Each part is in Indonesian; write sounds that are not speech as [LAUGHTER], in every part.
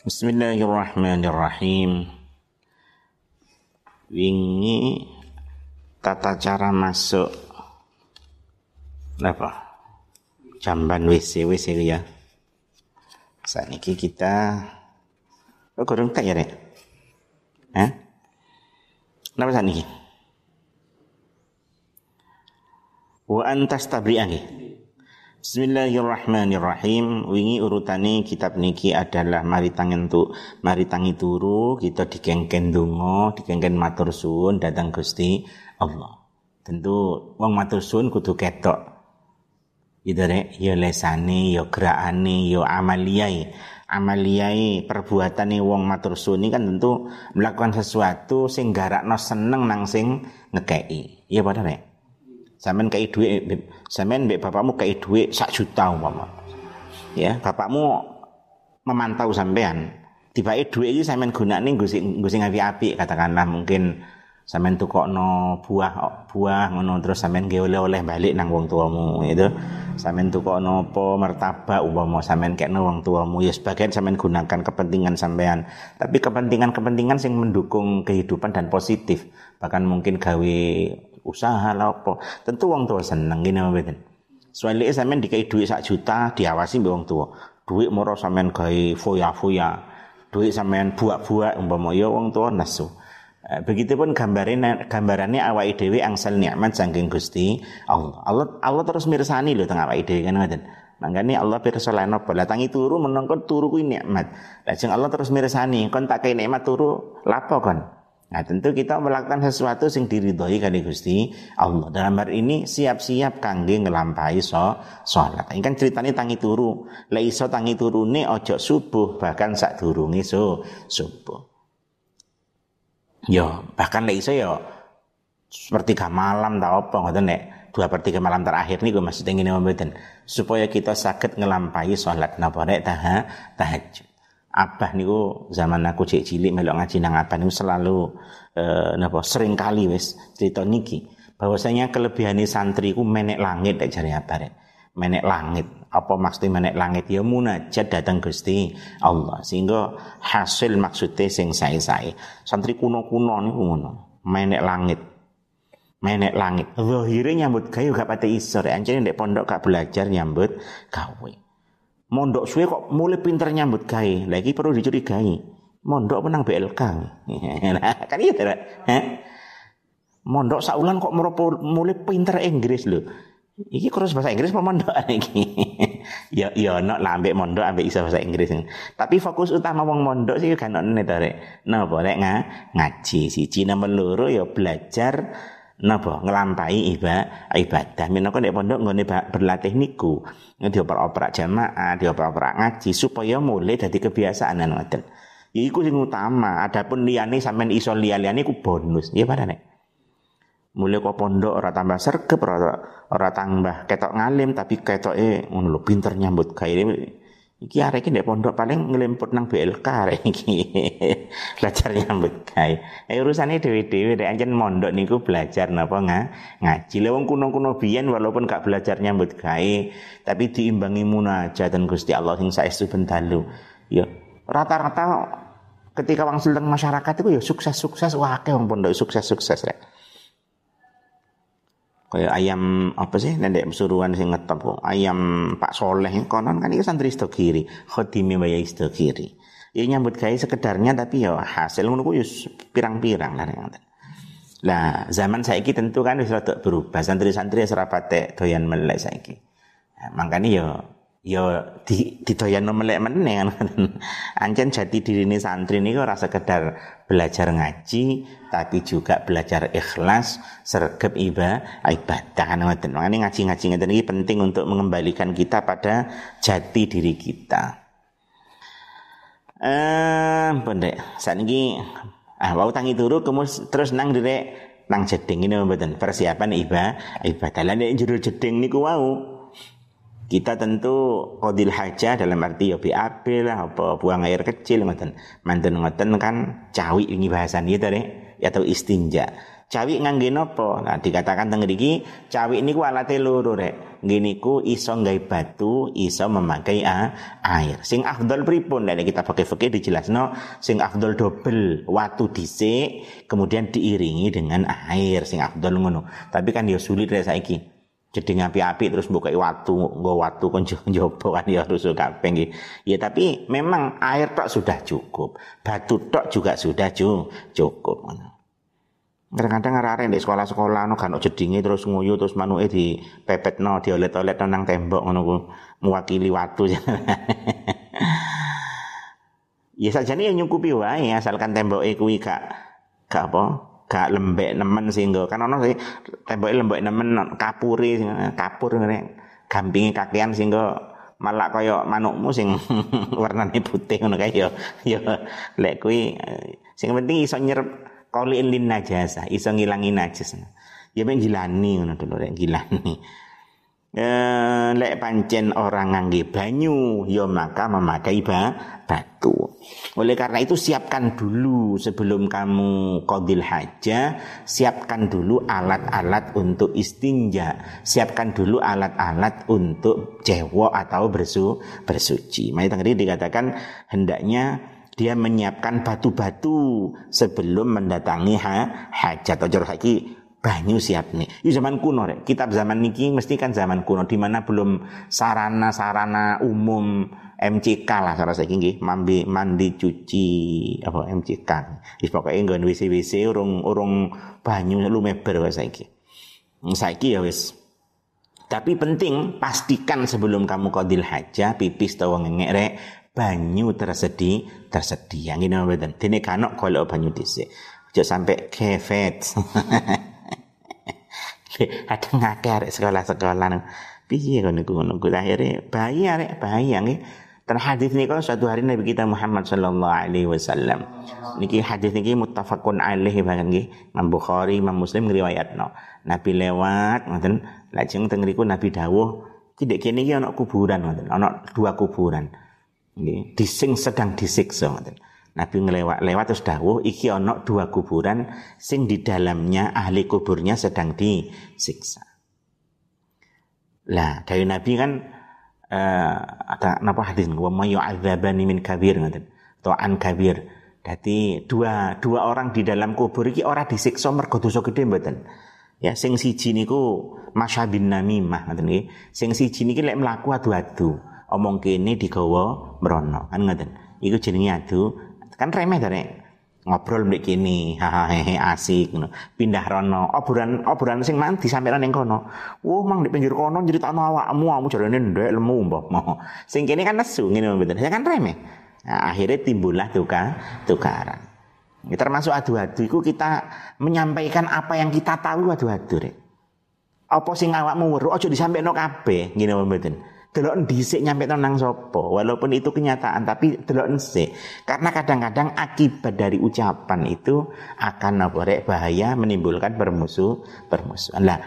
Bismillahirrahmanirrahim. Wingi tata cara masuk apa? Jamban WC WC ya. Saat ini kita Oh, kurang tak ya, Rek? Hah? Kenapa saat ini? Wa antas tabri'ani. Bismillahirrahmanirrahim. Wingi urutane kitab niki adalah mari tangen tu, mari tangi turu kita digengken donga, digengken matur suwun datang Gusti Allah. Tentu wong matur suwun kudu ketok. Gitu rek, ya lesane, ya gerakane, ya amaliyai. Amaliyai perbuatane wong matur suwun kan tentu melakukan sesuatu sing garakno seneng nang sing ngekei. Iya padha rek. Sampean kei duit, sampean mbek bapakmu kei duit sak juta umpama. Ya, bapakmu memantau sampean. Tiba duit iki sampean gunakne nggo sing nggo sing apik katakanlah mungkin sampean tukokno buah buah ngono terus sampean nggih oleh-oleh balik nang wong tuamu itu sampean tukokno apa martabak umpama sampean kekno wong tuamu ya sebagian sampean gunakan kepentingan sampean tapi kepentingan-kepentingan sing mendukung kehidupan dan positif bahkan mungkin gawe usaha lah apa. Tentu wong tua seneng gini apa beten. Soalnya sampean dikai duit sak juta diawasi mbek wong tua. Duit moro sampean gawe foya-foya. Duit sampean buak-buak umpama ya wong tua nasu. Eh, begitupun gambarannya gambarannya awak dhewe angsal nikmat saking Gusti Allah. Allah Allah terus mirsani lho tengah awak dhewe kan ngoten. Mangkane Allah pirsa lan apa? Lah tangi turu menengko turu kuwi nikmat. Lajeng Allah terus mirsani, kon tak kei nikmat turu lapo kon? Nah tentu kita melakukan sesuatu yang diridhoi kali Gusti Allah. Dalam hal ini siap-siap kangge ngelampahi so sholat. Ini kan ceritanya tangi turu. Lah iso tangi turune ojo subuh bahkan sak durunge so subuh. Yo bahkan lah iso yo seperti malam tau apa ngoten nek dua per tiga malam terakhir nih gue masih ingin ngomongin supaya kita sakit ngelampahi sholat napa nek tahajud abah niku zaman aku cek cilik melok ngaji nang abah niku selalu eh, napa sering kali wis cerita niki. Bahwasanya kelebihan santri ku menek langit nek jare abah menek langit. Apa maksudnya menek langit? Ya munajat datang Gusti Allah. Sehingga hasil maksudnya sing sae-sae. Santri kuno-kuno niku ngono. Menek langit. Menek langit. Zahire nyambut gawe gak pati iso rek. Ancene ndek pondok gak belajar nyambut gawe mondok suwe kok mulai pinter nyambut gawe. Lagi perlu dicurigai. Mondok menang BLK [LAUGHS] kan iya tidak mondok saulan kok mulai pinter Inggris lho. Iki kurus bahasa Inggris apa mondok? [LAUGHS] Iki? ya ya ono lah ambek mondok ambek iso bahasa Inggris. Tapi fokus utama wong mondok sih kan ono to rek. Napa rek ngaji siji nomor loro ya belajar napa? Ngelampahi ibadah. Ibadah minangka nek pondok nggone berlatih niku? Dioper-operak jamaah dioper-operak ngaji supaya mulai dari kebiasaan ngoten. Ya iku sing utama. Adapun liyane sampean iso liya-liyane iku bonus. Ya pada nek mulai kok pondok ora tambah sergep ora ora tambah ketok ngalim tapi ketoke ngono lho pinter nyambut gawe Iki arek ndek pondok paling ngelemput nang BLK arek iki. [LAUGHS] belajar nyambut gawe. Eh urusane dhewe-dhewe nek anjen mondok niku belajar napa nga, ngaji. Lah wong kuno-kuno biyen walaupun gak belajar nyambut gawe, tapi diimbangi munajat dan Gusti Allah sing saestu bentalu. Ya, rata-rata ketika wangsul teng masyarakat itu ya sukses-sukses wah wong pondok sukses-sukses rek kayak ayam apa sih nenek suruhan sing ngetop kok. Ayam Pak Soleh konon kan itu santri istokiri khotimi baya istokiri ya nyambut gawe sekedarnya tapi ya hasil ngono ku ya pirang-pirang lah lah zaman saiki tentu kan wis rada berubah. Santri-santri serapate doyan melek saiki. Nah, makanya ya ya di didoyan melek meneh kan [LAUGHS] ancen jati dirine santri niku ora sekedar belajar ngaji tapi juga belajar ikhlas sergap ibadah ibadah. Kan ngoten. Ngaji-ngaji ngeten iki penting untuk mengembalikan kita pada jati diri kita. Eh pendek saat ini ah wau tangi turu kemus terus nang direk nang jeding ini mboten. Persiapan ibadah. Ibadah lan jero jeding niku wau kita tentu kodil haja dalam arti ya BAB lah apa buang air kecil ngoten manten ngoten kan cawi ini bahasan gitu deh atau istinja Cawi ngangge napa? Nah, dikatakan teng mriki cawi niku alate loro rek. Niku iso nggawe batu, iso memakai air. Sing afdol pripun? Nek kita pakai fikih dijelasno sing afdol dobel watu dhisik kemudian diiringi dengan air sing afdol ngono. Tapi kan ya sulit rek saiki. Jadi ngapi-api terus buka watu, nggo watu kon [LAUGHS] jopo kan ya harus kabeh nggih. Ya tapi memang air tok sudah cukup. Batu tok juga sudah cukup. Kadang-kadang arek-arek di sekolah-sekolah no kan jedinge terus nguyu terus manuke di pepetno diolet-olet nang tembok ngono mewakili watu. [LAUGHS] ya sajane ya nyukupi wae asalkan temboke kuwi gak gak apa gak lembek nemen sehingga kan ono sih temboke lembek nemen kapuri kapur ngene gampinge kakean sehingga malah kaya manukmu sing [LAUGHS] warnane putih ngono kae ya ya lek kuwi eh, sing penting iso nyerep Kauliin lin najasa, iso ngilangi najis. Ya ben gilani ngono dulu rek gilani. Eh, lek pancen orang ngangge banyu, ya maka memakai ba, batu. Oleh karena itu siapkan dulu sebelum kamu kodil haja, siapkan dulu alat-alat untuk istinja, siapkan dulu alat-alat untuk cewek atau bersu, bersuci. Makanya tadi dikatakan hendaknya dia menyiapkan batu-batu sebelum mendatangi ha, hajat atau lagi banyu siap nih. Ini zaman kuno rek. Kitab zaman niki mesti kan zaman kuno di mana belum sarana-sarana umum MCK lah cara saya nggih mandi mandi cuci apa MCK. Wis pokoke nggon WC-WC urung urung banyu lumeber wae saiki. Saiki ya wis tapi penting pastikan sebelum kamu kodil haja pipis atau ngengek rek banyu tersedia tersedia ngene mboten dene kanok kalau banyu dhisik aja sampai kefet [LAUGHS] [LAUGHS] ada ngake arek sekolah-sekolah piye ngono ku ngono ku. Akhire bayi arek bayi nggih dan hadis kalau suatu hari Nabi kita Muhammad Sallallahu Alaihi Wasallam. Niki hadis niki muttafaqun alaih bahkan nggih. Imam Bukhari Imam Muslim ngriwayatno. Nabi lewat ngoten. Lajeng teng Nabi dawuh tidak kene iki ana kuburan ngoten. Ana dua kuburan. Nggih, dising sedang disiksa ngoten. Nabi ngelewat lewat terus dawuh iki ana dua kuburan sing di dalamnya ahli kuburnya sedang disiksa. Lah, dari Nabi kan uh, ada napa hadis wa may yu'adzabani min kabir ngoten. Atau an kabir. Jadi dua dua orang di dalam kubur iki ora disiksa mergo dosa gedhe mboten. Ya, sing siji niku masyabin namimah ngoten nggih. Sing siji niki lek mlaku adu-adu omong kene digawa mrono kan ngoten iku jenenge adu kan remeh to ngobrol mbek kene hahaha asik ngono. Pindah rono. Obrolan obrolan sing mang disampaikan ning kono. Oh mang di pinggir kono nyritakno awakmu kamu jarane ndek lemu mbah sing kene kan nesu ngene mboten. Ya kan remeh. Nah, akhirnya timbullah tuka tukaran. Ya, termasuk adu-adu itu kita menyampaikan apa yang kita tahu adu-adu rek apa sing awakmu weruh aja disampaikan kabeh ngene mboten delok dhisik nyampe nang sapa. Walaupun itu kenyataan tapi delok sik karena kadang-kadang akibat dari ucapan itu akan apa rek bahaya menimbulkan permusuh permusuhan lah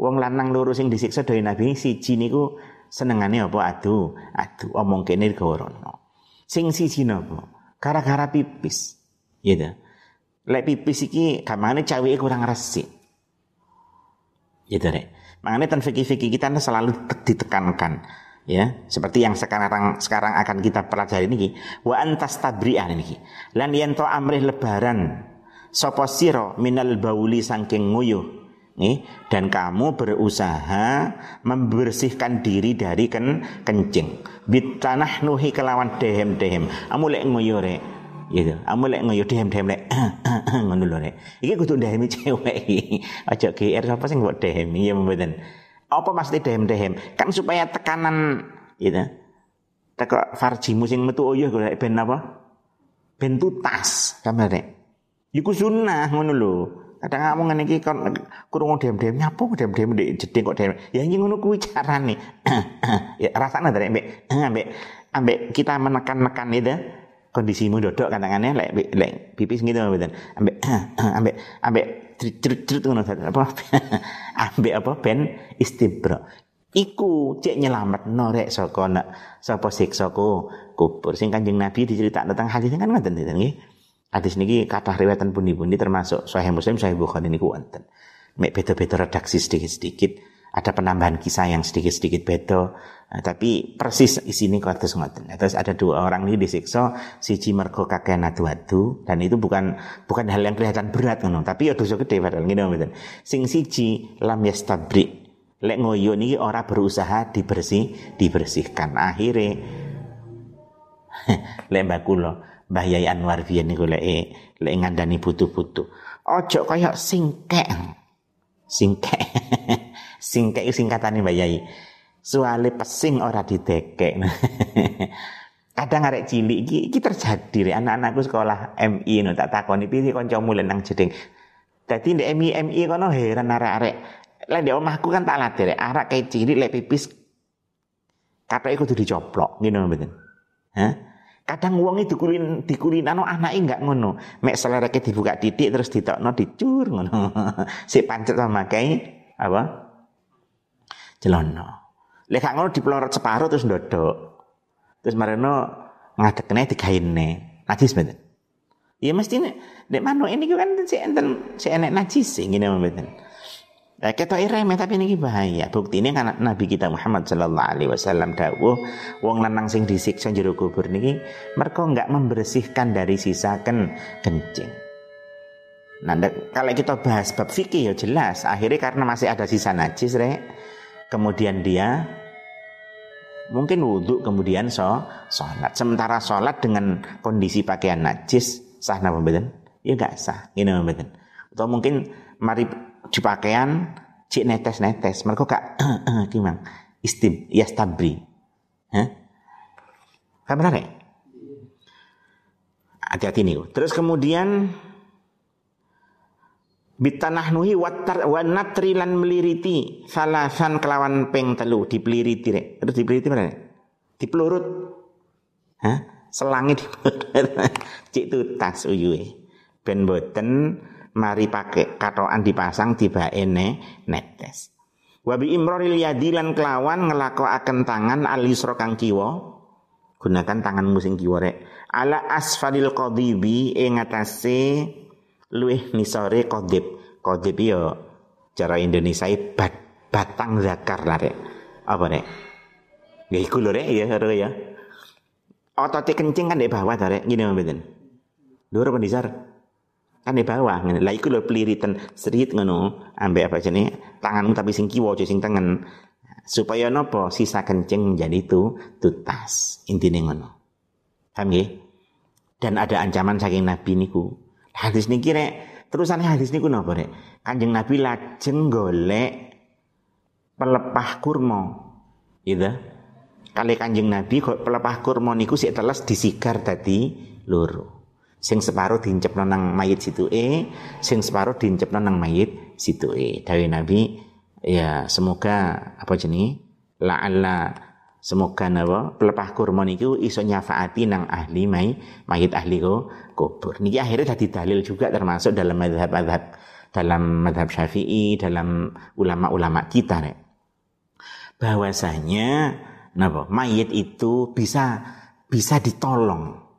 wong lanang loro sing disiksa dari nabi siji niku senengane apa? Adu adu omong kene gorono sing siji napa? Gara-gara pipis. Gitu lek pipis iki gamane cawike kurang resik. Gitu rek? Makanya tan fikih-fikih kita selalu ditekankan ya seperti yang sekarang sekarang akan kita pelajari ini wa antas tabri'ah ini lan yanto amrih lebaran sapa sira minal bauli saking nguyuh nih dan kamu berusaha membersihkan diri dari ken kencing. Bitanah nuhi kelawan dehem dehem amu lek nguyuh rek. Gitu. Amu lek nguyuh dehem dehem lek. [COUGHS] Ngono lho rek. Iki kudu dehem [LAUGHS] cewek aja GR sapa sing mbok dehem ya mboten apa maksudnya dehem-dehem? Kan supaya tekanan gitu. Teko farjimu sing metu oyah golek ben apa? Ben tutas kamare. Iku sunnah ngono lho. Kadang kamu ngene iki kon kurung dem-dem nyapu dem-dem ndek jeding kok dem. Ya iki ngono kuwi carane. [COUGHS] ya rasane dari ambek [COUGHS] ambek ambek kita menekan-nekan itu kondisimu dodok katakannya lek lek pipis gitu mboten. Ambek [COUGHS] ambek ambek cerit-cerit ngono apa? [LAUGHS] Ambek apa? Ben istibra iku cek nyelamet norek saka nak sapa siksa ku kubur. Sing kanjeng nabi diceritakno tentang hadis kan ngoten nggih? Hadis niki kata riwayatan pundi-pundi termasuk Sahih Muslim, Sahih Bukhari niku wonten. Mek beda-beda redaksi sedikit-sedikit, ada penambahan kisah yang sedikit-sedikit beda, nah, tapi persis isine kados ngoten. Nah, terus ada dua orang ini disiksa siji mergo kakek adu-adu dan itu bukan bukan hal yang kelihatan berat ngono, tapi ya dosa gede padahal ngene mboten. Sing siji lam yastabri. Lek ngoyo niki ora berusaha dibersih, dibersihkan. Akhirnya [LAUGHS] lek mbak kula Mbah Yai Anwar biyen niku lek lek ngandani butuh-butuh. Ojo kaya singkek. Singkek. [LAUGHS] singkek singkatane Mbah Yai. Soale pesing ora didekek. [LAUGHS] Kadang arek cilik iki iki terjadi anak-anakku sekolah MI no tak takoni piye kancamu nang jeding. Dadi ndek MI MI kono heran arek-arek. Lek ndek omahku kan tak latih rek arek kayak cilik lek pipis katoke kudu dicoplok ngene mboten. Hah? Kadang wong itu dikulin dikulin anu anake enggak ngono. Mek selereke dibuka titik terus ditokno dicur ngono. [LAUGHS] si pancet sama kayak apa? Celono. Lek gak ngono dipelorot separuh terus ndodok. Terus mareno ngadekne digaine. Najis mboten. Ya mesti nek nek manuk ini kan si enten si enek najis ngene mboten. Nah, kita remeh tapi ini bahaya. Bukti ini kan Nabi kita Muhammad Sallallahu Alaihi Wasallam dawuh, wong lanang sing disiksa jero kubur niki, mereka enggak membersihkan dari sisa ken kencing. Nah, kalau kita bahas bab fikih ya jelas. Akhirnya karena masih ada sisa najis, rek. Kemudian dia mungkin wudhu kemudian so sholat. Sementara sholat dengan kondisi pakaian najis sah napa mboten? Ya enggak sah. Ini mboten. Atau mungkin mari di pakaian cik netes-netes mereka gak [CLEARS THROAT] gimana istim yastabri Hah? Kan benar ya? Hati-hati nih. Terus kemudian bitanahnuhi watar wanatrilan meliriti salasan kelawan peng telu dipeliriti rek. Terus dipeliriti mana? Dipelurut. Hah? Selangi dipelurut. [LAUGHS] Cik tutas uyuwe. Ben boten mari pakai katoan dipasang tiba ene netes. Wabi imroril yadilan kelawan akan tangan alisro kang kiwa gunakan tangan musing kiwa rek ala asfalil qadibi ing atase luwih nisore qadib qadib yo cara Indonesia bat batang zakar lah rek apa rek ya iku lho ya ya otot kencing kan di bawah rek gini mboten Lur apa disar? kan di bawah ngene. Lah iku lho peliritan sedikit ngono, ambek apa jenenge tanganmu tapi sing kiwa sing tengen. Supaya nopo sisa kencing menjadi itu tutas. Intine ngono. Paham nggih? Dan ada ancaman saking Nabi niku. Hadis niki rek, terusane hadis niku napa rek? Kanjeng Nabi lajeng golek pelepah kurma. Gitu. Kali kanjeng Nabi pelepah kurma niku sik teles disigar tadi loro. Sing separuh diincepno nang mayit situ e, sing separuh diincepno nang mayit situ e. Dawe Nabi ya semoga apa jenenge la'alla semoga napa pelepah kurma niku iso nyafaati nang ahli may, mayit ahli ko kubur. Niki akhirnya dadi dalil juga termasuk dalam madhab-madhab dalam madhab syafi'i, dalam ulama-ulama kita nek. Bahwasanya napa mayit itu bisa bisa ditolong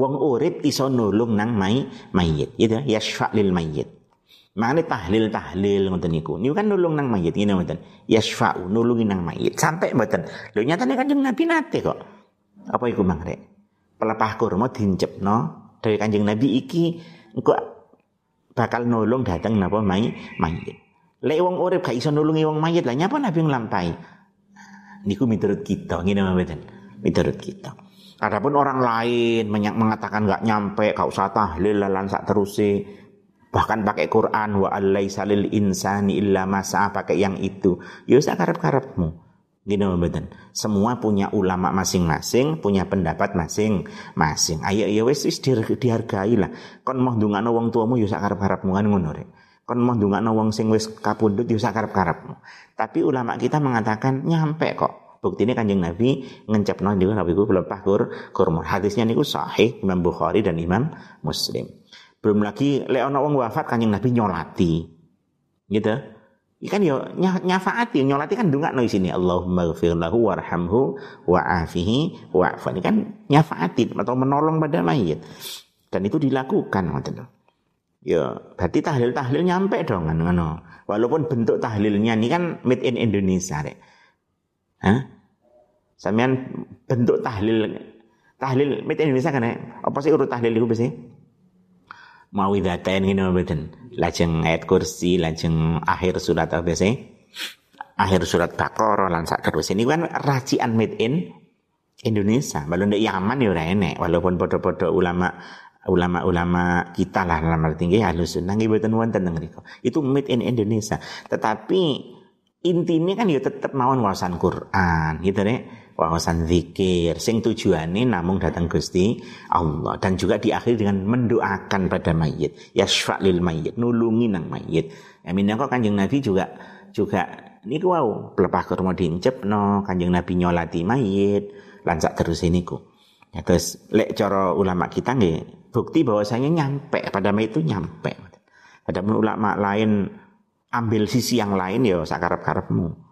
Wong urip iso nulung nang mai mayit, gitu ya yasfa lil mayit. Mana tahlil tahlil ngoten niku. Niku kan nulung nang mayit ngene ngoten. Yasfa'u nulungi nang mayit. Sampai mboten. Lho nyatane Kanjeng Nabi nate kok. Apa iku Mang Rek? Pelepah kurma dincepno dari Kanjeng Nabi iki engko bakal nulung dateng napa mai mayit. Lek wong urip gak iso nulungi wong mayit lah nyapa Nabi nglampahi. Niku miturut kita ngene mboten. Miturut kita. Adapun orang lain mengatakan nggak nyampe, kau usah tahlil lalan sak terusi, bahkan pakai Quran wa alaisa lil insani illa masa pakai yang itu. Ya usah karep-karepmu. Gini. Semua punya ulama masing-masing, punya pendapat masing-masing. Ayo ya wis wis dihargai lah. Kon mau ndongakno wong tuamu ya sak karep-karepmu kan ngono rek. Kon mau ndongakno wong sing wis kapundhut ya sak karep-karepmu. Tapi ulama kita mengatakan nyampe kok. Bukti ini kanjeng Nabi ngencapno niku Nabi ku pelepah kur kurma. Hadisnya niku sahih Imam Bukhari dan Imam Muslim. Belum lagi lek ana wong wafat kanjeng Nabi nyolati. Gitu. Ikan yo nyafaati nyolati kan no sini Allahumma ghfir lahu warhamhu wa'afihi wa'fani kan nyafaati atau menolong pada mayit. Dan itu dilakukan ngoten. Ya, berarti tahlil-tahlil nyampe dong kan ngono. Walaupun bentuk tahlilnya ini kan made in Indonesia rek. Hah? Sampean bentuk tahlil tahlil made in Indonesia kan ya? Apa sih urut tahlil itu biasanya? Mawidatain ngene mboten. Lajeng ayat kursi, lajeng akhir surat apa biasanya? Akhir surat Baqarah lan sak terus. Ini kan racian made in Indonesia. Kalau ndek Yaman ya ora enek walaupun podo-podo ulama ulama-ulama kita lah dalam arti tinggi halus sunnah nggih boten wonten teng Itu made in Indonesia. Tetapi intinya kan ya tetap mawon wawasan Quran gitu deh wawasan zikir. Sing tujuannya namun datang Gusti Allah. Dan juga diakhiri dengan mendoakan pada mayit. Yasfa lil mayit. Nulungi nang mayit. Ya kok kanjeng Nabi juga juga ini wow pelepah kurma dincep no kanjeng Nabi nyolati mayit. Lanjak terus ini ku ya terus lek coro ulama kita nggih bukti bahwasanya nyampe. Pada itu nyampe. Ada ulama lain ambil sisi yang lain ya sakarap karepmu.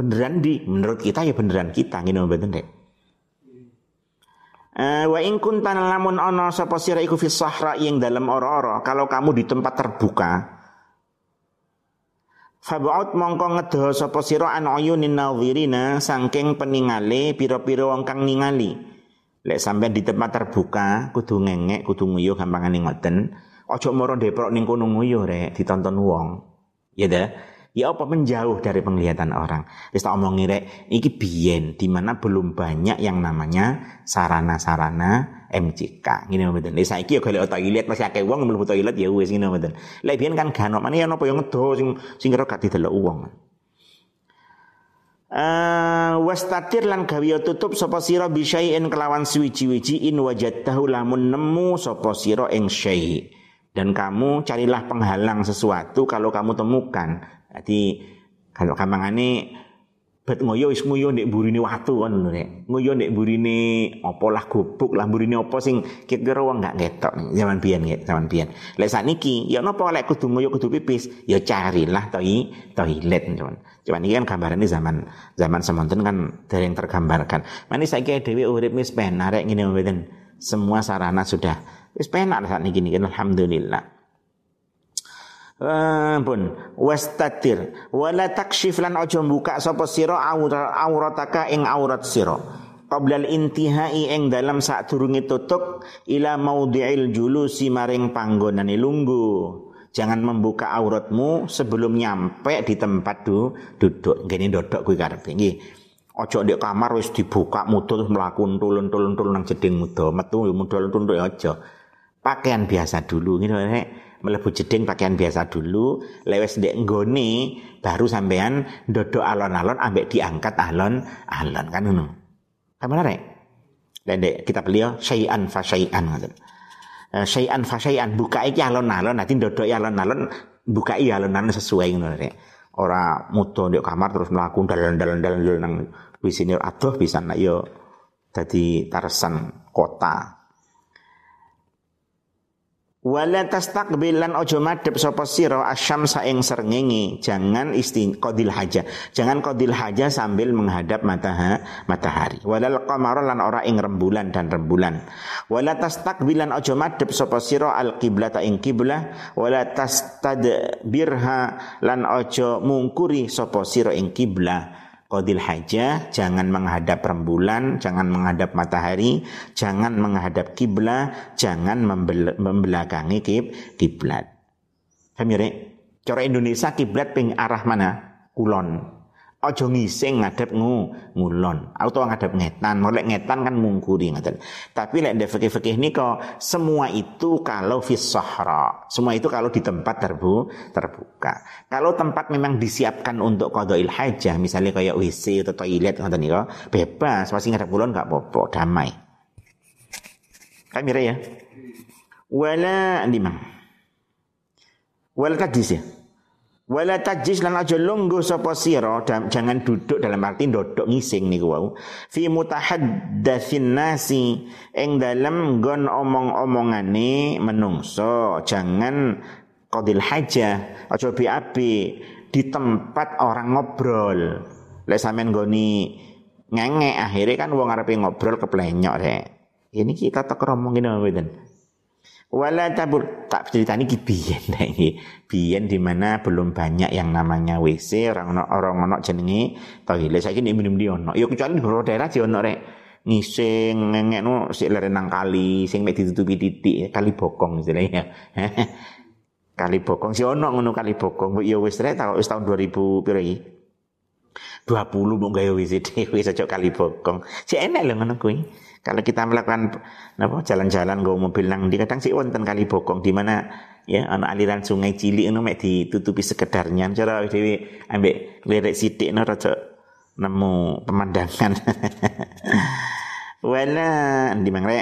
Beneran di menurut kita ya beneran kita ngene mboten dek. Uh, wa in kunta lamun ana sapa sira iku fi sahra yang dalam ora-ora kalau kamu di tempat terbuka Fabu'ut mongko ngedoh sapa sira an ayunin nadhirina saking peningale pira-pira wong kang ningali Lek sampean di tempat terbuka, kudu ngengek, kudu nguyuh gampangane ngoten. Ojo moro deprok ning kono nguyuh rek ditonton wong. Ya dah. Ya apa menjauh dari penglihatan orang. Wis tak omongi rek, iki biyen di mana belum banyak yang namanya sarana-sarana MCK. Ngene mboten. Lek saiki ya golek toilet masih akeh wong mlebu toilet ya wis ngene mboten. Lek biyen kan gak ono maneh apa yang ngedo sing sing kira gak didelok wong. Uh, wastatir lan gawe tutup sapa sira bisyai'in kelawan suwiji-wiji in wajadtahu lamun nemu sapa sira ing syai' dan kamu carilah penghalang sesuatu kalau kamu temukan. Jadi kalau kamangane bet ngoyo wis ngoyo ndek burine watu kan lho nek. Ngoyo ndek burine apa lah gubuk lah burine apa sing kira-kira wong gak ngetok zaman biyen nggih, zaman biyen. Lek sakniki ya napa lek kudu ngoyo kudu pipis, ya carilah toi toilet cuman. Cuman ini kan gambarannya zaman zaman semonten kan yang tergambarkan. Mani saiki dhewe urip wis penak rek ngene. Semua sarana sudah wis penak saat niki alhamdulillah. Ampun, wastatir wala takshif lan aja buka sapa sira aurataka ing aurat sira. Qabla intihai ing dalam saat turungi tutup ila maudhi'il julusi maring panggonane lunggu. Jangan membuka auratmu sebelum nyampe di tempat du, duduk. Gini dodok kuwi karepe nggih. Ojo di kamar wis dibuka terus mlaku tulun-tulun tulun nang jeding muda. Metu mudul ya aja. Pakaian biasa dulu gitu melebu jeding pakaian biasa dulu lewes ndek nggone baru sampean dodok alon-alon ambek diangkat alon-alon kan ngono. Kamar rek. Dan dek kita beliau syai'an fa syai'an ngoten. Uh, syai'an fa syai'an buka iki alon-alon nanti dodok alon-alon buka iki alon-alon sesuai ngono rek. Ora muto ndek kamar terus mlaku dalan-dalan nang wisine bisa nak yo dadi taresan kota Wala tastaqbilan ojo madhep sapa sira asyamsa ing srengenge, jangan isti qadil haja. Jangan qadil haja sambil menghadap mataha, matahari. Walal qamara lan ora ing rembulan dan rembulan. Wala tastaqbilan ojo madhep sapa sira al qiblata ing kiblah, wala tastadbirha lan ojo mungkuri sapa sira ing kiblah Qadil hajah, jangan menghadap rembulan, jangan menghadap matahari, jangan menghadap kiblat, jangan membel membelakangi kib kiblat. Paham ya, Cara Indonesia kiblat ping arah mana? Kulon. Ojo ngising ngadep ngu ngulon atau ngadep ngetan. Molek ngetan kan mungkuri ngaten. Tapi lek ndek fikih-fikih kok semua itu kalau fis sahra. Semua itu kalau di tempat terbu terbuka. Kalau tempat memang disiapkan untuk qadail hajah, misalnya kayak WC atau toilet ngoten niku, bebas, masih ngadep kulon enggak apa-apa, damai. Kan mira ya? Wala lima. Wala kadis ya. Wala tajis lan aja lungguh sapa sira jangan duduk dalam arti ndodok ngising niku wau. Fi mutahaddatsin nasi ing dalam gon omong-omongane menungso jangan qadil haja aja bi di tempat orang ngobrol. Lek sampean goni ngenge akhirnya kan wong arepe ngobrol keplenyok rek. Ini kita tak ngomongin apa Wala tabur tak cerita ini biyen iki. Biyen di mana belum banyak yang namanya WC, orang ono orang ono jenenge toilet. Saiki nek minum di ono. Ya kecuali di beberapa daerah di ono rek. Ngising ngengekno sik leren nang kali sing mek ditutupi titik kali bokong istilahnya. [LAUGHS] kali bokong si ono ngono kali bokong. Ya wis rek wis tahun 2000 piro iki? 20 mau gawe WC dhewe sejak kali bokong. Si enak lho ngono kuwi. Kalau kita melakukan apa jalan-jalan go mobil nang di kadang sih wonten kali bokong di mana ya ana aliran sungai cilik ngono mek ditutupi sekedarnya cara dhewe ambek lirik sithik no rada nemu pemandangan. [LAUGHS] Wala di mangre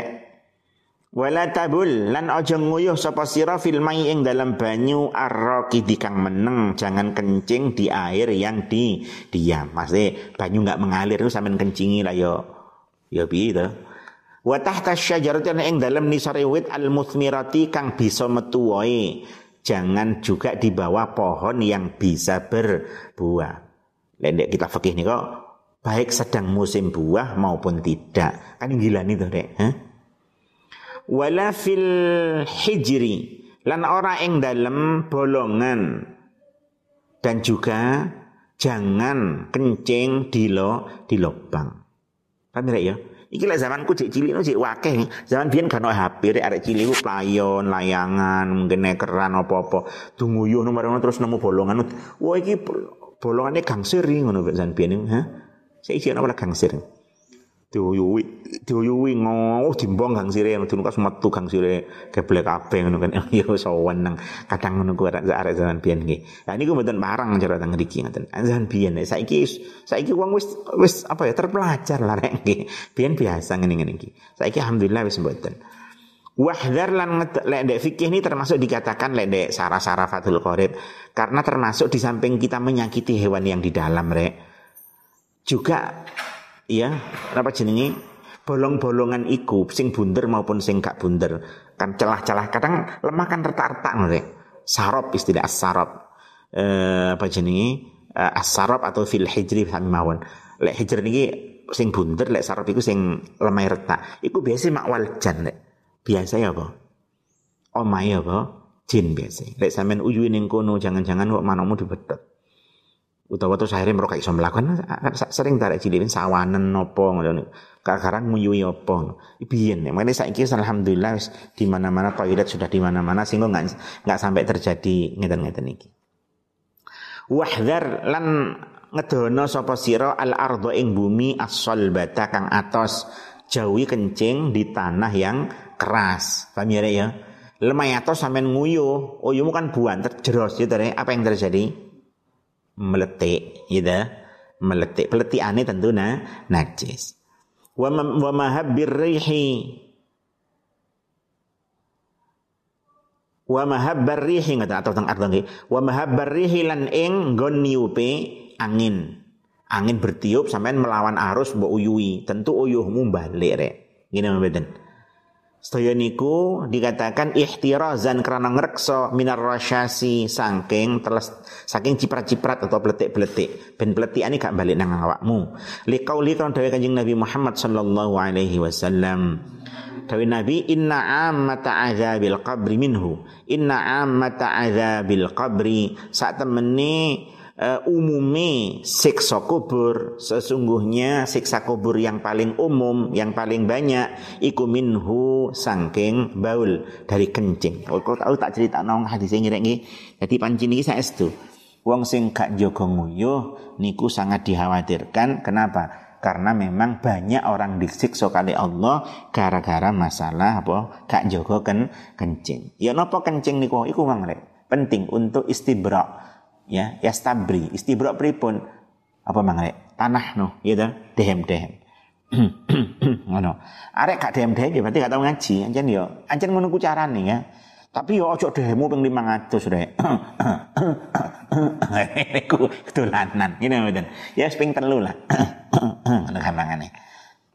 Wala tabul lan aja nguyuh sapa sira fil mai ing dalam banyu arraki kang meneng jangan kencing di air yang di diam. Maksudnya banyu enggak mengalir itu sampean kencingi lah yo. Ya piye? Wa tahta syajarati ing dalam nisare wit al muthmirati kang bisa metu wae. Jangan juga di bawah pohon yang bisa berbuah. Lendek kita fikih nih kok baik sedang musim buah maupun tidak. Kan gila nih tuh dek wala fil hijri lan ora ing dalam bolongan. Dan juga jangan kencing di lo di lubang. Paham ya Iki lah zamanku cek cilik no cek wakeh. Zaman biyen kan HP rek arek cilik ku playon, layangan, mungkin nekeran apa-apa. Tunguyuh nomor terus nemu bolongan. Wah iki bolongannya gangsir ngono zaman biyen. Ha? Saya isi apa gangsir diuyuwi diuyuwi ngowo dimbong gang sire ngono kas metu gang sire geblek kabeh ngono kan. [LAUGHS] Ya sawan nang kadang ngono ku arek arek zaman biyen nggih. Nah niku mboten parang cara teng mriki ngoten. Zaman biyen saiki saiki wong wis wis apa ya terpelajar lah rek nggih. Biyen biasa ngene-ngene iki saiki alhamdulillah wis mboten. Wahdar lan lek dek fikih ini termasuk dikatakan lek dek sara-sara fatul qorib karena termasuk di samping kita menyakiti hewan yang di dalam rek. Juga iya apa jenenge bolong-bolongan iku sing bunder maupun sing gak bunder. Kan celah-celah kadang lemah kan retak-retak ngono sarop istilah sarop. Eh, apa jenenge eh, asarop atau fil hijri mawon. Lek hijri niki sing bunder lek sarop iku sing lemah retak. Iku biasa makwal jan lek. Biasa ya apa? Omai apa? Jin biasa. Lek sampean uyuin ning kono jangan-jangan kok manamu dibedot utawa terus akhirnya mereka iso melakukan. Sering tarik cililin sawanan nopo ngono kakaran nguyui opo biyen ya makanya saiki alhamdulillah di mana-mana toilet sudah di mana-mana sehingga nggak nggak sampai terjadi ngeten-ngeten iki. Wahdar lan ngedono sapa sira al ardo ing bumi as-salbata kang atos jauhi kencing di tanah yang keras. Paham ya ya? Lemah atos sampean nguyu uyumu kan buan terjeros gitu ya apa yang terjadi meletik gitu. Meletik peletiane tentu na najis. Wa wa mahabbir rihi. Wa mahabbar rihi ngata atau teng arti wa mahabbar rihi lan ing nggon niupe angin. Angin bertiup sampean melawan arus mbok uyui. Tentu uyuhmu balik rek. Ngene mboten Sedaya niku dikatakan ihtirazan karena ngrekso minar rasyasi saking teles saking ciprat-ciprat atau bletik-bletik. Ben ini gak balik nang awakmu. Liqauli kan dawuh Kanjeng Nabi Muhammad sallallahu alaihi wasallam. Dawuh Nabi inna ammata azabil qabri minhu. Inna ammata azabil qabri. Saat temene uh, umumnya siksa kubur. Sesungguhnya siksa kubur yang paling umum yang paling banyak iku minhu sangking baul dari kencing. Oh, kau tahu tak cerita nong hadis ini ngi jadi pancin ini saya itu wong sing gak jogo nguyuh niku sangat dikhawatirkan. Kenapa? Karena memang banyak orang disiksa kali Allah gara-gara masalah apa? Gak jogo ken kencing. Ya nopo kencing niku? Iku mang penting untuk istibra ya ya stabri istibrak pripun? Apa mangre tanah no ya ta dehem dehem [CLEARS THROAT] ngono. Arek gak dehem dehem ya berarti gak tau ngaji. Anjen yo anjen ngono ku carane ya. Tapi yo ojo dehemu ping 500 rek. [CLEARS THROAT] Iku dolanan ngene mboten? Ya ping telu lah. [CLEARS THROAT] Ngono gampangane.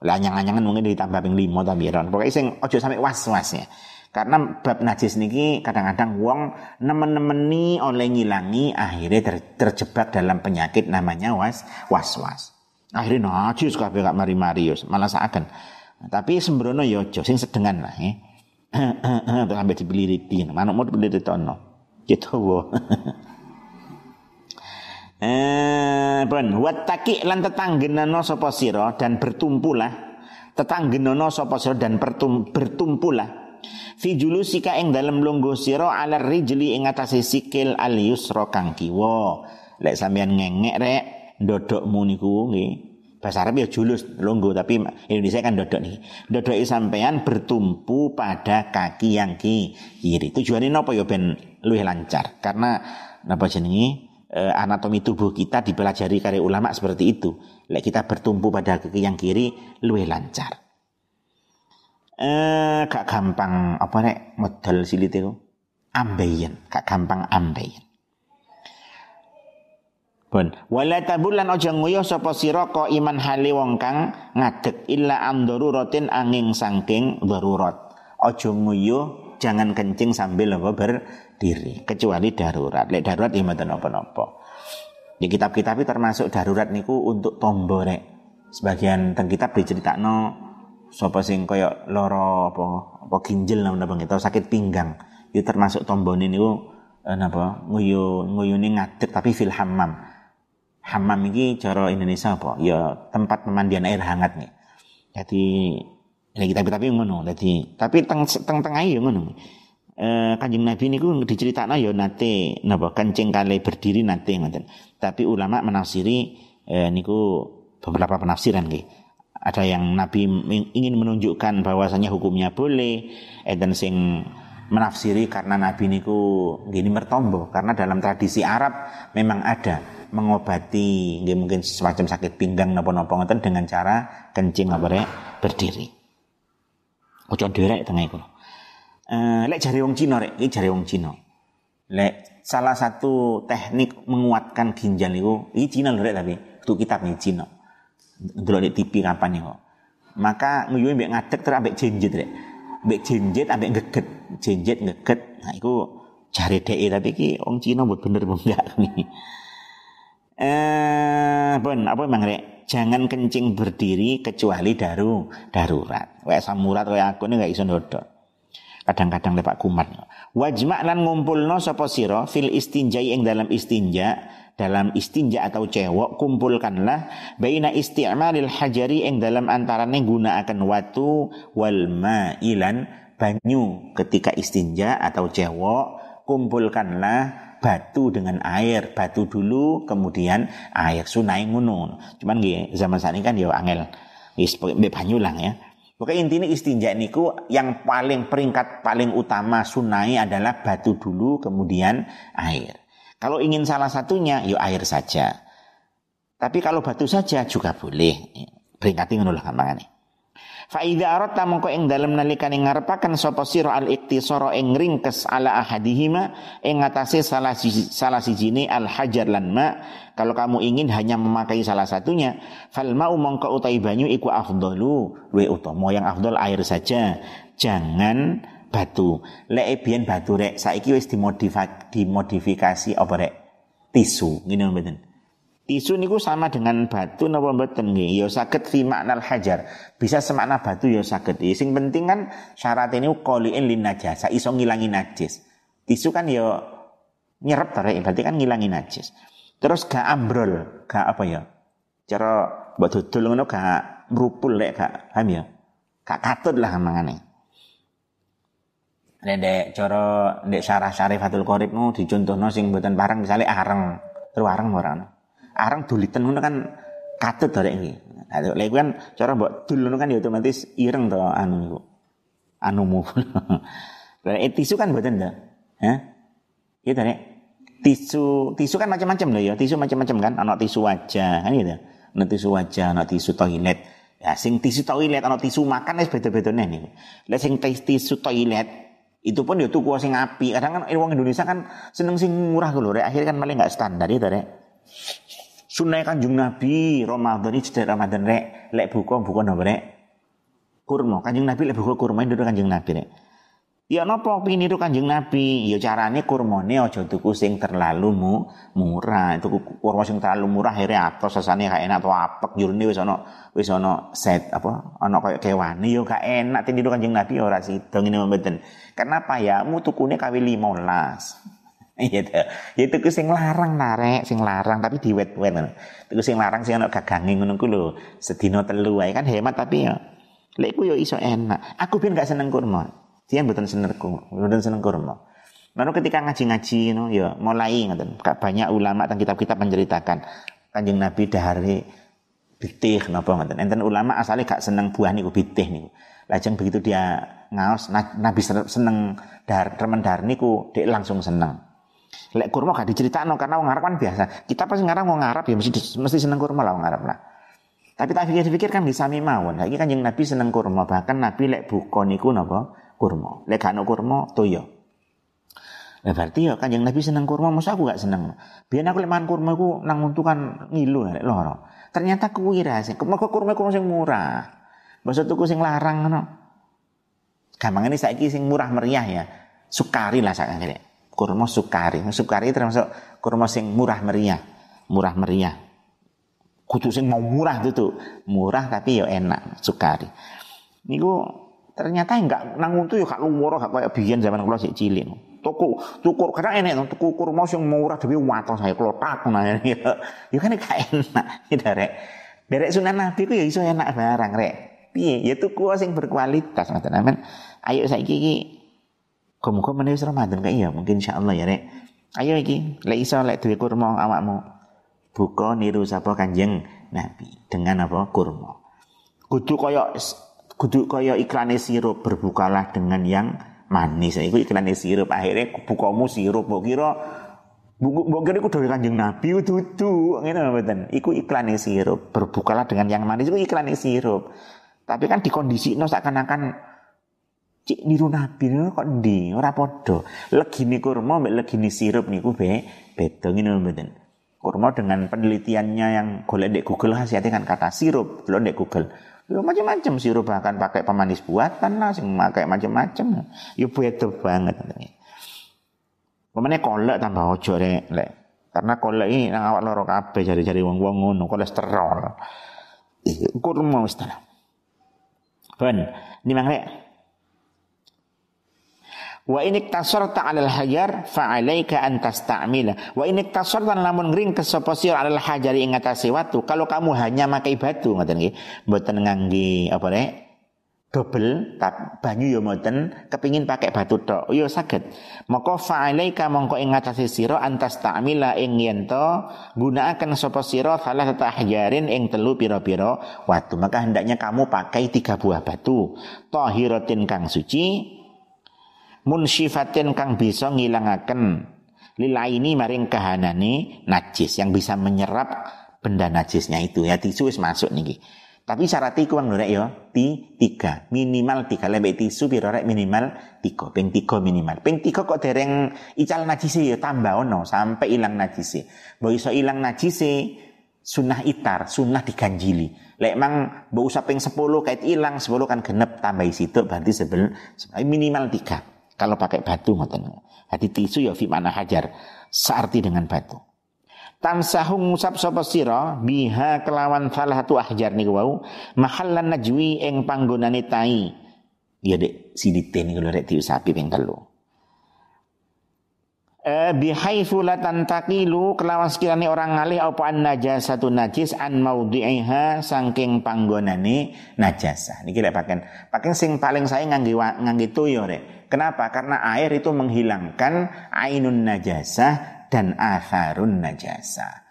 Lah anyang-anyangan mungkin ditambah ping 5 tapi ya pokoknya sing ojo sampai was-was ya karena bab najis niki kadang-kadang wong nemen-nemeni oleh ngilangi akhirnya ter, terjebak dalam penyakit namanya was was-was. Akhirnya najis kabeh gak mari-mari malah seakan. Tapi sembrono yo ya sing sedengan lah ya. [CLEARS THROAT] terus sampai dipeliriti manukmu dipeliriti ono gitu wo [LAUGHS] Eh, pun wataki lan tetanggenana sapa sira dan bertumpulah tetanggenana sapa sira dan bertum, bertumpulah fi julusika ing dalem lungguh sira ala rijli ing atase sikil al yusra kang kiwa. Lek sampean ngengek rek ndodokmu niku nggih. Bahasa Arab ya julus lungguh tapi Indonesia kan dodok nih dodok sampean bertumpu pada kaki yang kiri. Tujuannya apa ya ben? Luwih lancar. Karena napa jenenge anatomi tubuh kita dipelajari karya ulama seperti itu. Lek kita bertumpu pada kaki yang kiri luwih lancar. Eh gak gampang apa nek modal silit itu ambeien, gak gampang ambeien. Pun wala tabulan aja nguyuh sapa sira iman hale wong kang ngadeg illa am daruratin angin saking darurat. Aja nguyuh jangan kencing sambil apa ber diri kecuali darurat. Lek darurat ya mboten napa-napa. Di kitab-kitab termasuk darurat niku untuk tombo rek. Sebagian teng kitab diceritakno sapa sing kaya loro apa apa ginjel napa napa sakit pinggang. Itu termasuk tombone niku eh, napa nguyu nguyune ngadeg tapi fil hammam. Hammam iki cara Indonesia apa? Ya tempat pemandian air hangat nih. Jadi ya kita tapi ngono. Jadi tapi teng teng tengah ya ngono eh, kanjeng Nabi niku diceritakno ya nate napa kencing kali berdiri nate ngoten. Tapi ulama menafsiri eh, niku beberapa penafsiran nggih. Ada yang Nabi ingin menunjukkan bahwasanya hukumnya boleh, eh, dan sing menafsiri karena Nabi niku gini mertombo karena dalam tradisi Arab memang ada mengobati mungkin semacam sakit pinggang napa-napa ngoten dengan cara kencing apa berdiri. Ojo derek tengah iku. Uh, lek jari wong Cina rek, iki jari wong Cina. Lek salah satu teknik menguatkan ginjal itu, ini Cina lho rek tapi itu kitab nih Cina. Dulu di TV kapan kok. Maka nguyuhi mbek ngadek terus ambek jenjet rek. Mbek jenjet ambek geget, jenjet geget. Nah itu jari DE tapi ki wong Cina buat bener bu enggak [LAUGHS] nih. Eh, pun apa emang rek? Jangan kencing berdiri kecuali daru darurat. Kayak samurat kayak aku ini gak iso dodot kadang-kadang lepak kumat wajma lan ngumpulno sapa sira fil istinja ing dalam istinja dalam istinja atau cewok kumpulkanlah baina isti'malil hajari ing dalam antarane gunaaken watu wal ma'ilan banyu ketika istinja atau cewok kumpulkanlah batu dengan air. Batu dulu kemudian air sunai ngono. Cuman nggih zaman saat ini kan ya angel. Wis banyu lah ya. Pokoknya intinya istinja niku yang paling peringkat paling utama sunai adalah batu dulu kemudian air. Kalau ingin salah satunya, yuk air saja. Tapi kalau batu saja juga boleh. Peringkat ngono lah gampangane. Fa idza aradta mongko ing dalem nalikane ngarepaken sapa sira al iktisara ing ringkes ala ahadihima ing ngatasé salah siji salah sijine al hajar lan ma kalau kamu ingin hanya memakai salah satunya, fal mau mongko utai banyu iku afdalu, we utama yang afdal air saja. Jangan batu. Lek biyen batu rek saiki wis dimodifikasi, dimodifikasi apa rek? Tisu, ngene mboten. Tisu niku sama dengan batu napa mboten nggih? Ya saged fi maknal hajar. Bisa semakna batu ya saged. Ya, sing penting kan syarat ini qoliin lin najasa, iso ngilangi najis. Tisu kan ya nyerep to berarti kan ngilangi najis. Terus gak ambrol, gak apa ya? Cara buat dodol ngono gak merupul lek gak paham ya? Gak katut lah mangane. Nek dek cara dek syarah syarifatul qorib nu dicontohno sing mboten parang misalnya areng, terus areng ora Areng duliten ngono kan katut to rek iki. Lek kan cara mbok dul kan ya otomatis ireng to anu iku. Anumu. [LAUGHS] Lah tisu kan to. Hah? Iya to rek tisu tisu kan macam-macam loh ya tisu macam-macam kan anak tisu wajah kan gitu anak tisu wajah anak tisu toilet ya sing tisu toilet anak tisu makan es beda-beda nih nih lah sing tisu toilet itu pun ya tuh sing api kadang kan uang Indonesia kan seneng sing murah loh rek. Akhirnya kan malah nggak standar itu rek. Sunnah kanjung Nabi Ramadan ini sudah Ramadan rek. Lek buka buka nopo rek? Kurma. Kanjung Nabi lek buka kurma itu kanjung Nabi rek Ya napa piniru Kanjeng Nabi? Ya carane kurmane aja tuku sing terlalu mu, murah. Tuku kurma sing terlalu murah akhirnya atos sasane gak enak atau apek jurune wis ana wis ana set apa ana kaya kewane ya gak enak tiniru Kanjeng Nabi ya ora sida ngene mboten. Kenapa ya mu tukune kawi 15. [LAUGHS] Iya tuh. Ya tuku sing larang narek, sing larang tapi diwet-wet. Tuku sing larang sing ana gagange ngono ku lho. Sedina telu ae kan hemat tapi ya lek ku yo iso enak. Aku ben gak seneng kurma. Dia bukan seneng bukan seneng kurma. Lalu ketika ngaji-ngaji know, ya mulai ngoten. Banyak ulama dan kitab-kitab menceritakan Kanjeng Nabi dahari bitih napa ngoten. Enten ulama asalnya gak seneng buah niku bitih niku. Lajeng begitu dia ngaos Nabi seneng dar remen dar niku dia langsung seneng. Lek kurma gak diceritakno karena wong Arab kan biasa. Kita pasti ngarang wong Arab ya mesti mesti seneng kurma lah wong Arab lah. Tapi tak pikir-pikir kan bisa mawon. Lagi kanjeng Nabi seneng kurma bahkan Nabi lek buka niku napa kurma. Lek gak kurma toyo. Nah, berarti ya kanjeng Nabi seneng kurma, masa aku gak seneng. Biar aku leman kurma aku nang untuk kan ngilu lek loro. Ternyata kuwi sih. Mergo kurma kurma sing murah. Masa tuku sing larang ngono. Gampang ini saiki sing murah meriah ya. Sukari lah sakjane. Kurma sukari. Sukari termasuk kurma sing murah meriah. Murah meriah. Kudu sing mau murah itu tuh. Murah tapi ya enak, sukari. Niku ternyata enggak. Nang untu ya gak lumur gak kayak biyen zaman kula sik cilik. Tuku tukur karena enek tuku kurma sing murah dhewe watos saya klotak nah [LAUGHS] ya kan gak enak ya derek derek sunan nabi ku ya iso enak barang rek. Piye? Ya tuku sing berkualitas ngoten amen. Ayo saiki iki muga menawi Ramadan kayak iya mungkin insyaallah ya rek. Ayo iki lek iso lek duwe kurma awakmu. Buka niru sapa kanjeng nabi dengan apa? Kurma. Kudu kaya kudu kaya iklane sirup berbukalah dengan yang manis. Iku iklane sirup akhirnya bukamu sirup mbok kira mbok kira iku dhewe Kanjeng Nabi dudu ngene mboten. Iku iklane sirup berbukalah dengan yang manis iku iklane sirup. Tapi kan no seakan-akan cik niru nabi niku kok ndi ora padha. Legine kurma mbek legine sirup niku be beda ngene mboten. Kurma dengan penelitiannya yang golek di Google hasilnya kan kata sirup, belum di Google. Ya macam-macam sirup bahkan pakai pemanis buatan lah, sing pakai macam-macam. Ya beda banget. Pemane kolek tambah ojo rek, lek. Karena kolek ini nang awak kabeh jari-jari wong-wong ngono kolesterol. Kurma wis tenan. Ben, ini mangke Wa in iktasarta 'alal hajar fa 'alaika an tasta'mila. Wa in iktasarta lamun ngring kesapa sira 'alal hajar ing atase watu. Kalau kamu hanya makai batu ngoten nggih, mboten ngangge apa rek? double tak banyu yo mboten kepingin pakai batu tok yo saged maka fa'alaika mongko ing ngatasi sira antas ta'mila ing yen to gunakaken sapa sira salah satu hajarin ing telu pira-pira watu maka hendaknya kamu pakai tiga buah batu tahiratin kang suci munsyifatin kang bisa ngilangaken lilaini maring kahanane najis yang bisa menyerap benda najisnya itu. Ya tisu wis masuk niki. Tapi syarat iku wong lurek ya. Ti tiga. Minimal tiga. Lebih tisu piro rek? Minimal tiga. Ping tiga minimal. Ping tiga kok dereng ical najise ya. Tambah ono sampai ilang najise. Mbok iso ilang najise sunnah itar sunnah diganjili. Lek mang mbok usah ping 10 kait ilang 10 kan genep tambah situ berarti sebel minimal tiga kalau pakai batu ngoten. Hadi tisu ya fi mana hajar. Searti dengan batu. Tamsahu ngusap sapa sira biha kelawan salah satu ahjar niku wau mahallan najwi ing panggonane tai. Ya dek sidite niku lho rek diusapi ping telu. Eh bihaifu la kelawan sekiranya orang ngalih apa an najasatu najis an maudhi'iha saking panggonane najasah. Niki lek paken paken sing paling saya ngangge ngangge toyo rek. Kenapa? Karena air itu menghilangkan ainun najasah dan atharun najasah.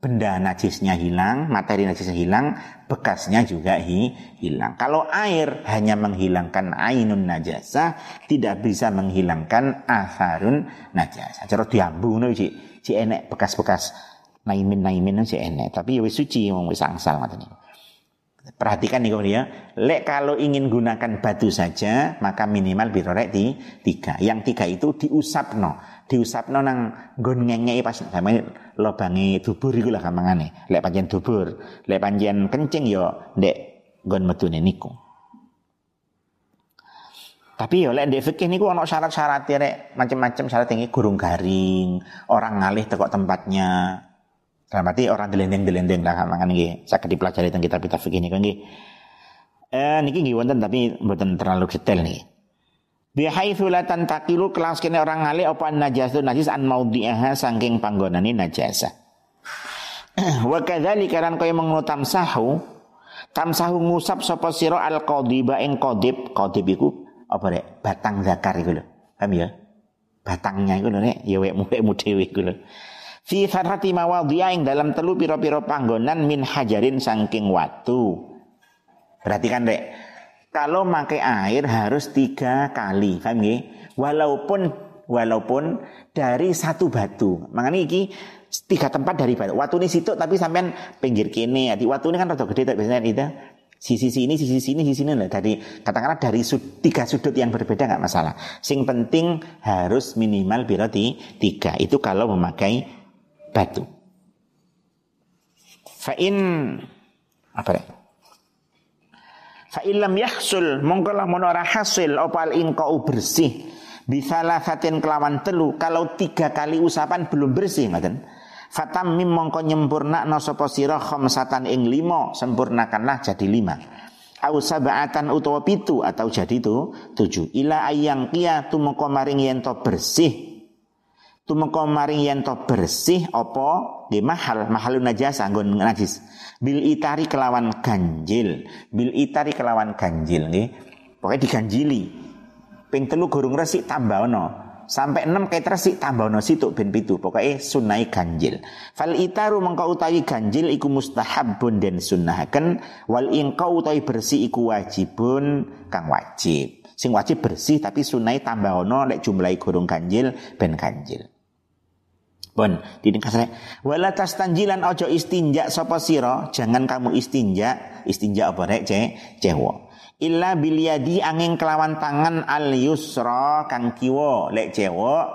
Benda najisnya hilang, materi najisnya hilang, bekasnya juga hi, hilang. Kalau air hanya menghilangkan ainun najasah, tidak bisa menghilangkan atharun najasah. Cara diambu ci, ci enek bekas-bekas naimin naimin ci enek. Tapi ya suci wong wis angsal ngoten Perhatikan nih ya, lek kalau ingin gunakan batu saja, maka minimal birorek di tiga. Yang tiga itu diusap no, diusap no nang gon pas namanya lobangi dubur itu lah gampangane. Lek panjen dubur, lek panjen kencing yo dek gon metune niku. Tapi ya lek ndek fikih niku ana syarat-syarat ya macam-macam syarat tinggi gurung garing, orang ngalih tekok tempatnya. Dalam arti orang delendeng-delendeng lah mangan nggih. Saged dipelajari teng kitab-kitab fikih niku nggih. Eh niki nggih wonten tapi mboten terlalu detail nih. Bihaitsu la tantakilu kelas kene orang ngalih apa najas najis an maudhi'aha saking panggonane najasa. [CLEARS THROAT] Wa kadzalika kan kaya mengono tamsahu tamsahu ngusap sapa sira al qadiba ing qadib qadib iku apa rek batang zakar itu loh paham ya batangnya itu loh rek ya wek mu dhewe iku lho fi farhati mawadhi'a ing dalam telu pira-pira panggonan min hajarin saking watu berarti kan rek kalau pakai air harus tiga kali paham ya walaupun walaupun dari satu batu makanya iki tiga tempat dari batu. Waktu ini situ tapi sampean pinggir kene. Di waktu ini kan rada gede tak biasanya itu sisi sini, sisi sini, sisi sini lah. Dari katakanlah dari sud, tiga sudut yang berbeda nggak masalah. Sing penting harus minimal berarti tiga. Itu kalau memakai batu. Fa'in apa ya? Fa'ilam yahsul mongkolah monora hasil opal ingkau bersih bisa lahatin kelawan telu kalau tiga kali usapan belum bersih ngaten Fatam mim mongko nyempurna no sopo siro khomsatan ing limo sempurnakanlah jadi lima. Au sab'atan utawa pitu atau jadi itu tujuh. Ila ayang kia tumoko maring yento bersih. Tumoko maring yento bersih opo di mahal mahalun najasa anggon najis. Bil itari kelawan ganjil. Bil itari kelawan ganjil nih. Pokoknya diganjili. Ping telu gurung resik tambah no sampai enam kayak resik tambah no situ ben pitu pokoknya sunai ganjil fal itaru mengkau utawi ganjil iku mustahabun dan sunnahaken wal ingkau utawi bersih iku wajibun kang wajib sing wajib bersih tapi sunai tambah no lek jumlahi gurung ganjil ben ganjil Pun, kasih wala tanjilan ojo istinja sapa sira, jangan kamu istinja, istinja apa rek? Ce, cewo illa bilyadi angin kelawan tangan al yusra kang kiwa. Lek cewek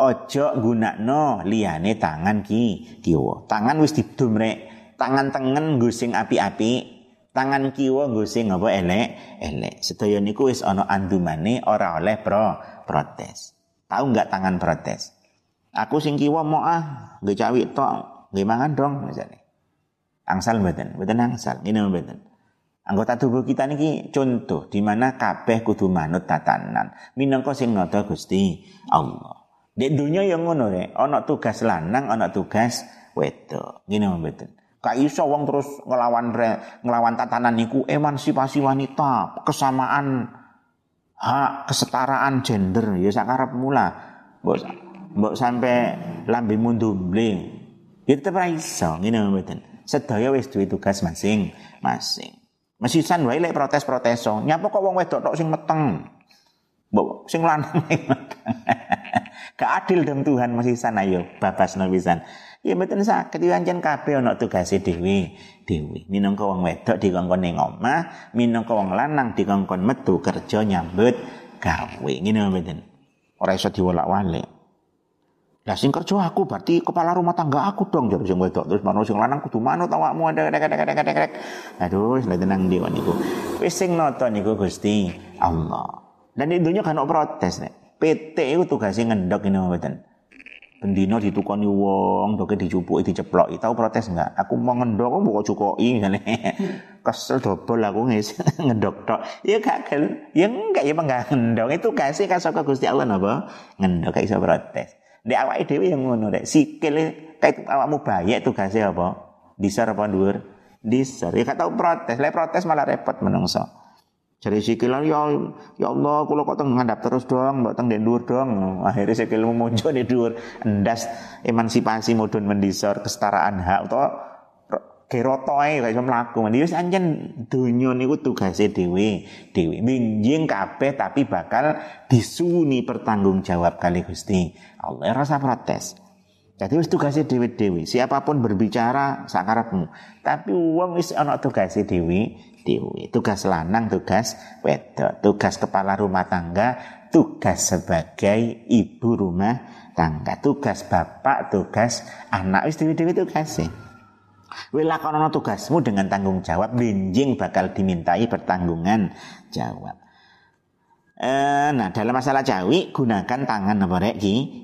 ojo gunakno liyane tangan ki kiwa. Tangan wis didum rek. Tangan tengen gusing api-api. Tangan kiwa gusing apa elek? Elek. Sedaya niku wis ana andumane ora oleh pro protes. Tahu nggak tangan protes aku sing kiwa mau ah nggak cawi tok nggak mangan dong misalnya angsal mboten mboten angsal ini mboten Anggota tubuh kita niki contoh di mana kabeh kudu manut tatanan. Minangka sing nata Gusti Allah. Di dunia yang ngono rek, ana tugas lanang, ana tugas wedok. Ngene mboten. Ka iso wong terus ngelawan re, ngelawan tatanan niku emansipasi wanita, kesamaan hak, kesetaraan gender ya sakarep mula. Mbok mbok sampai lambe mundumble. Ya tetep ra iso, ngene mboten. Sedaya wis duwe tugas masing-masing. Mesisan wae lek protes-proteso. Nyapa kok wong wedok tok sing meteng. Mbok sing lanang [LAUGHS] Gak adil dong Tuhan mesisan ayo babasno pisan. Ya mboten saged pancen kabeh ana tugase dhewe dhewe. Minangka wong wedok dikongkon ning omah, minangka wong lanang dikongkon metu kerja nyambut gawe. Ngene mboten. Ora iso diwolak-walik. Lah sing kerja aku berarti kepala rumah tangga aku dong jadi sing wedok terus mano sing lanang kudu manut awakmu ada dek dek dek dek. Aduh wis tenang ndi niku. Wis sing nata niku Gusti Allah. Dan di dunia kan protes nek. PT itu tugasnya ngendok ini mboten. Pendino ditukoni wong, doke dicupuki diceploki. Tahu protes enggak? Aku mau ngendok kok mbok cukoki ngene. [LAUGHS] Kesel dobol aku ngis [LAUGHS] ngendok tok. Ya gak gel. Ya enggak ya enggak ngendok. Itu kasih ke Gusti Allah napa? Ngendok gak iso protes. Di awake dhewe yang ngono rek. Sikil kayak awakmu bayek tugasnya apa? Disar apa dhuwur? Disar. Ya gak tau protes. Lek protes malah repot menungso. Jadi sikilan ya ya Allah kula kok teng ngandap terus dong, mbok teng dhuwur dong. Akhirnya sikilmu muncul di dhuwur. Endas emansipasi mudun mendisor kesetaraan hak utawa geroto ae gak iso mlaku. Wis anjen donya niku tugase dhewe, dhewe. Minjing kabeh tapi bakal disuni pertanggung jawab kali Gusti. Allah rasa protes. Jadi wis tugase dhewe-dhewe. Siapa pun berbicara sakarepmu. Tapi wong wis ana tugase dhewe, dhewe. Tugas lanang, tugas wedok, tugas kepala rumah tangga, tugas sebagai ibu rumah tangga, tugas bapak, tugas anak wis dhewe-dhewe tugase. Wilakonono tugasmu dengan tanggung jawab, benjing bakal dimintai pertanggungan jawab. Eh, nah dalam masalah cawi gunakan tangan apa rek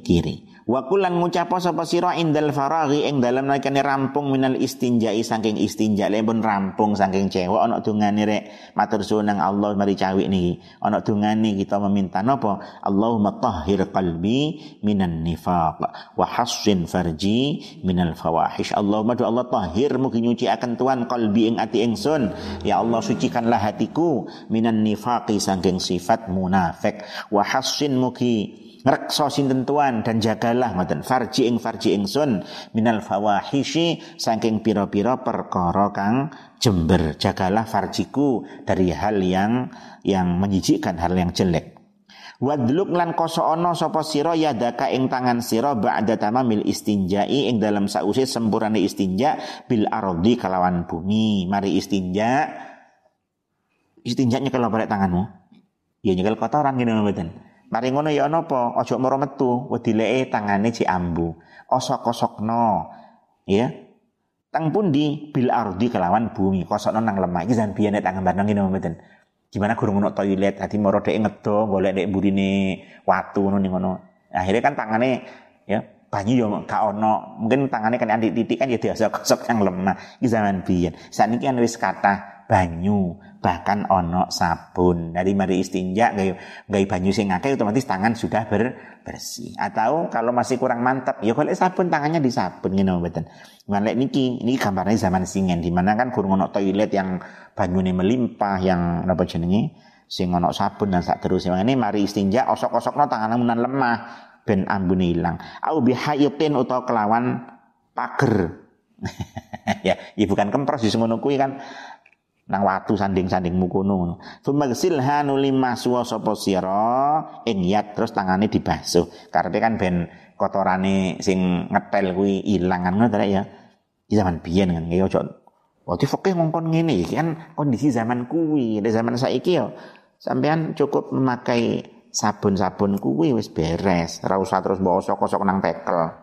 kiri. Wa kulan ngucapo sapa sira indal faraghi ing dalem nalikane rampung minal istinjai saking istinja pun rampung saking cewek ana dungane rek matur suwun nang Allah mari cawi niki. Ana dungane kita meminta napa? Allahumma tahhir qalbi minan nifaq wa hassin farji minal fawahish. Allahumma do Allah tahhir mugi nyuci akan tuan qalbi ing ati ingsun. Ya Allah sucikanlah hatiku minan nifaqi saking sifat munafik. Wa hassin mugi ngrekso sinten tuan dan jagalah ngoten farji ing farji ingsun minal fawahishi saking pira-pira perkara kang jember jagalah farjiku dari hal yang yang menjijikkan hal yang jelek Wadluk lan koso ono sapa sira yadaka ing tangan sira ba'da tamamil istinjai ing dalam sause sempurane istinja bil ardi kalawan bumi. Mari istinja istinjanya kalau balik tanganmu. Ya nyekel kotoran gini mboten. Mari ngono ya napa? Aja moro metu, wedileke tangane ci ambu. Osok-osokno. Ya. Tang pundi bil ardi kelawan bumi, kosokno nang lemah. Iki jan biyen tangan bareng ngene mboten. Gimana gurung ono toilet, hati moro dhek ngedo, golek dhek burine watu ngono ning ngono. Akhirnya kan tangane ya banyu yo gak ono. Mungkin tangane kan anti titik kan ya biasa kosok yang lemah. Iki zaman biyen. Saniki kan wis kata banyu, bahkan ono sabun. Dari mari istinja gaya, gaya banyu sing akeh otomatis tangan sudah ber, bersih. Atau kalau masih kurang mantap, ya kalau sabun tangannya disabun ngene mboten. Ngalek niki, ini gambarnya zaman singen di mana kan kurang ono toilet yang banyune melimpah yang apa jenenge sing ono sabun dan sak terus. Ini mari istinja osok-osokno tangan munan lemah ben ambune ilang. Au bihayatin utawa kelawan pager. [LAUGHS] ya, ya bukan kempros di ngono kuwi kan nang watu sanding-sandingmu kono ngono. Fumagsil hanu lima suwa sapa sira ing yat terus tangane dibasuh. Karepe kan ben kotorane sing ngetel kuwi ilang kan ngono ya. Di zaman biyen kan ya ojo Waktu fakih ngongkon ngene kan kondisi zaman kuwi, di zaman saiki ya sampean cukup memakai sabun-sabun kuwi wis beres, ora usah terus mbok osok-osok nang tekel.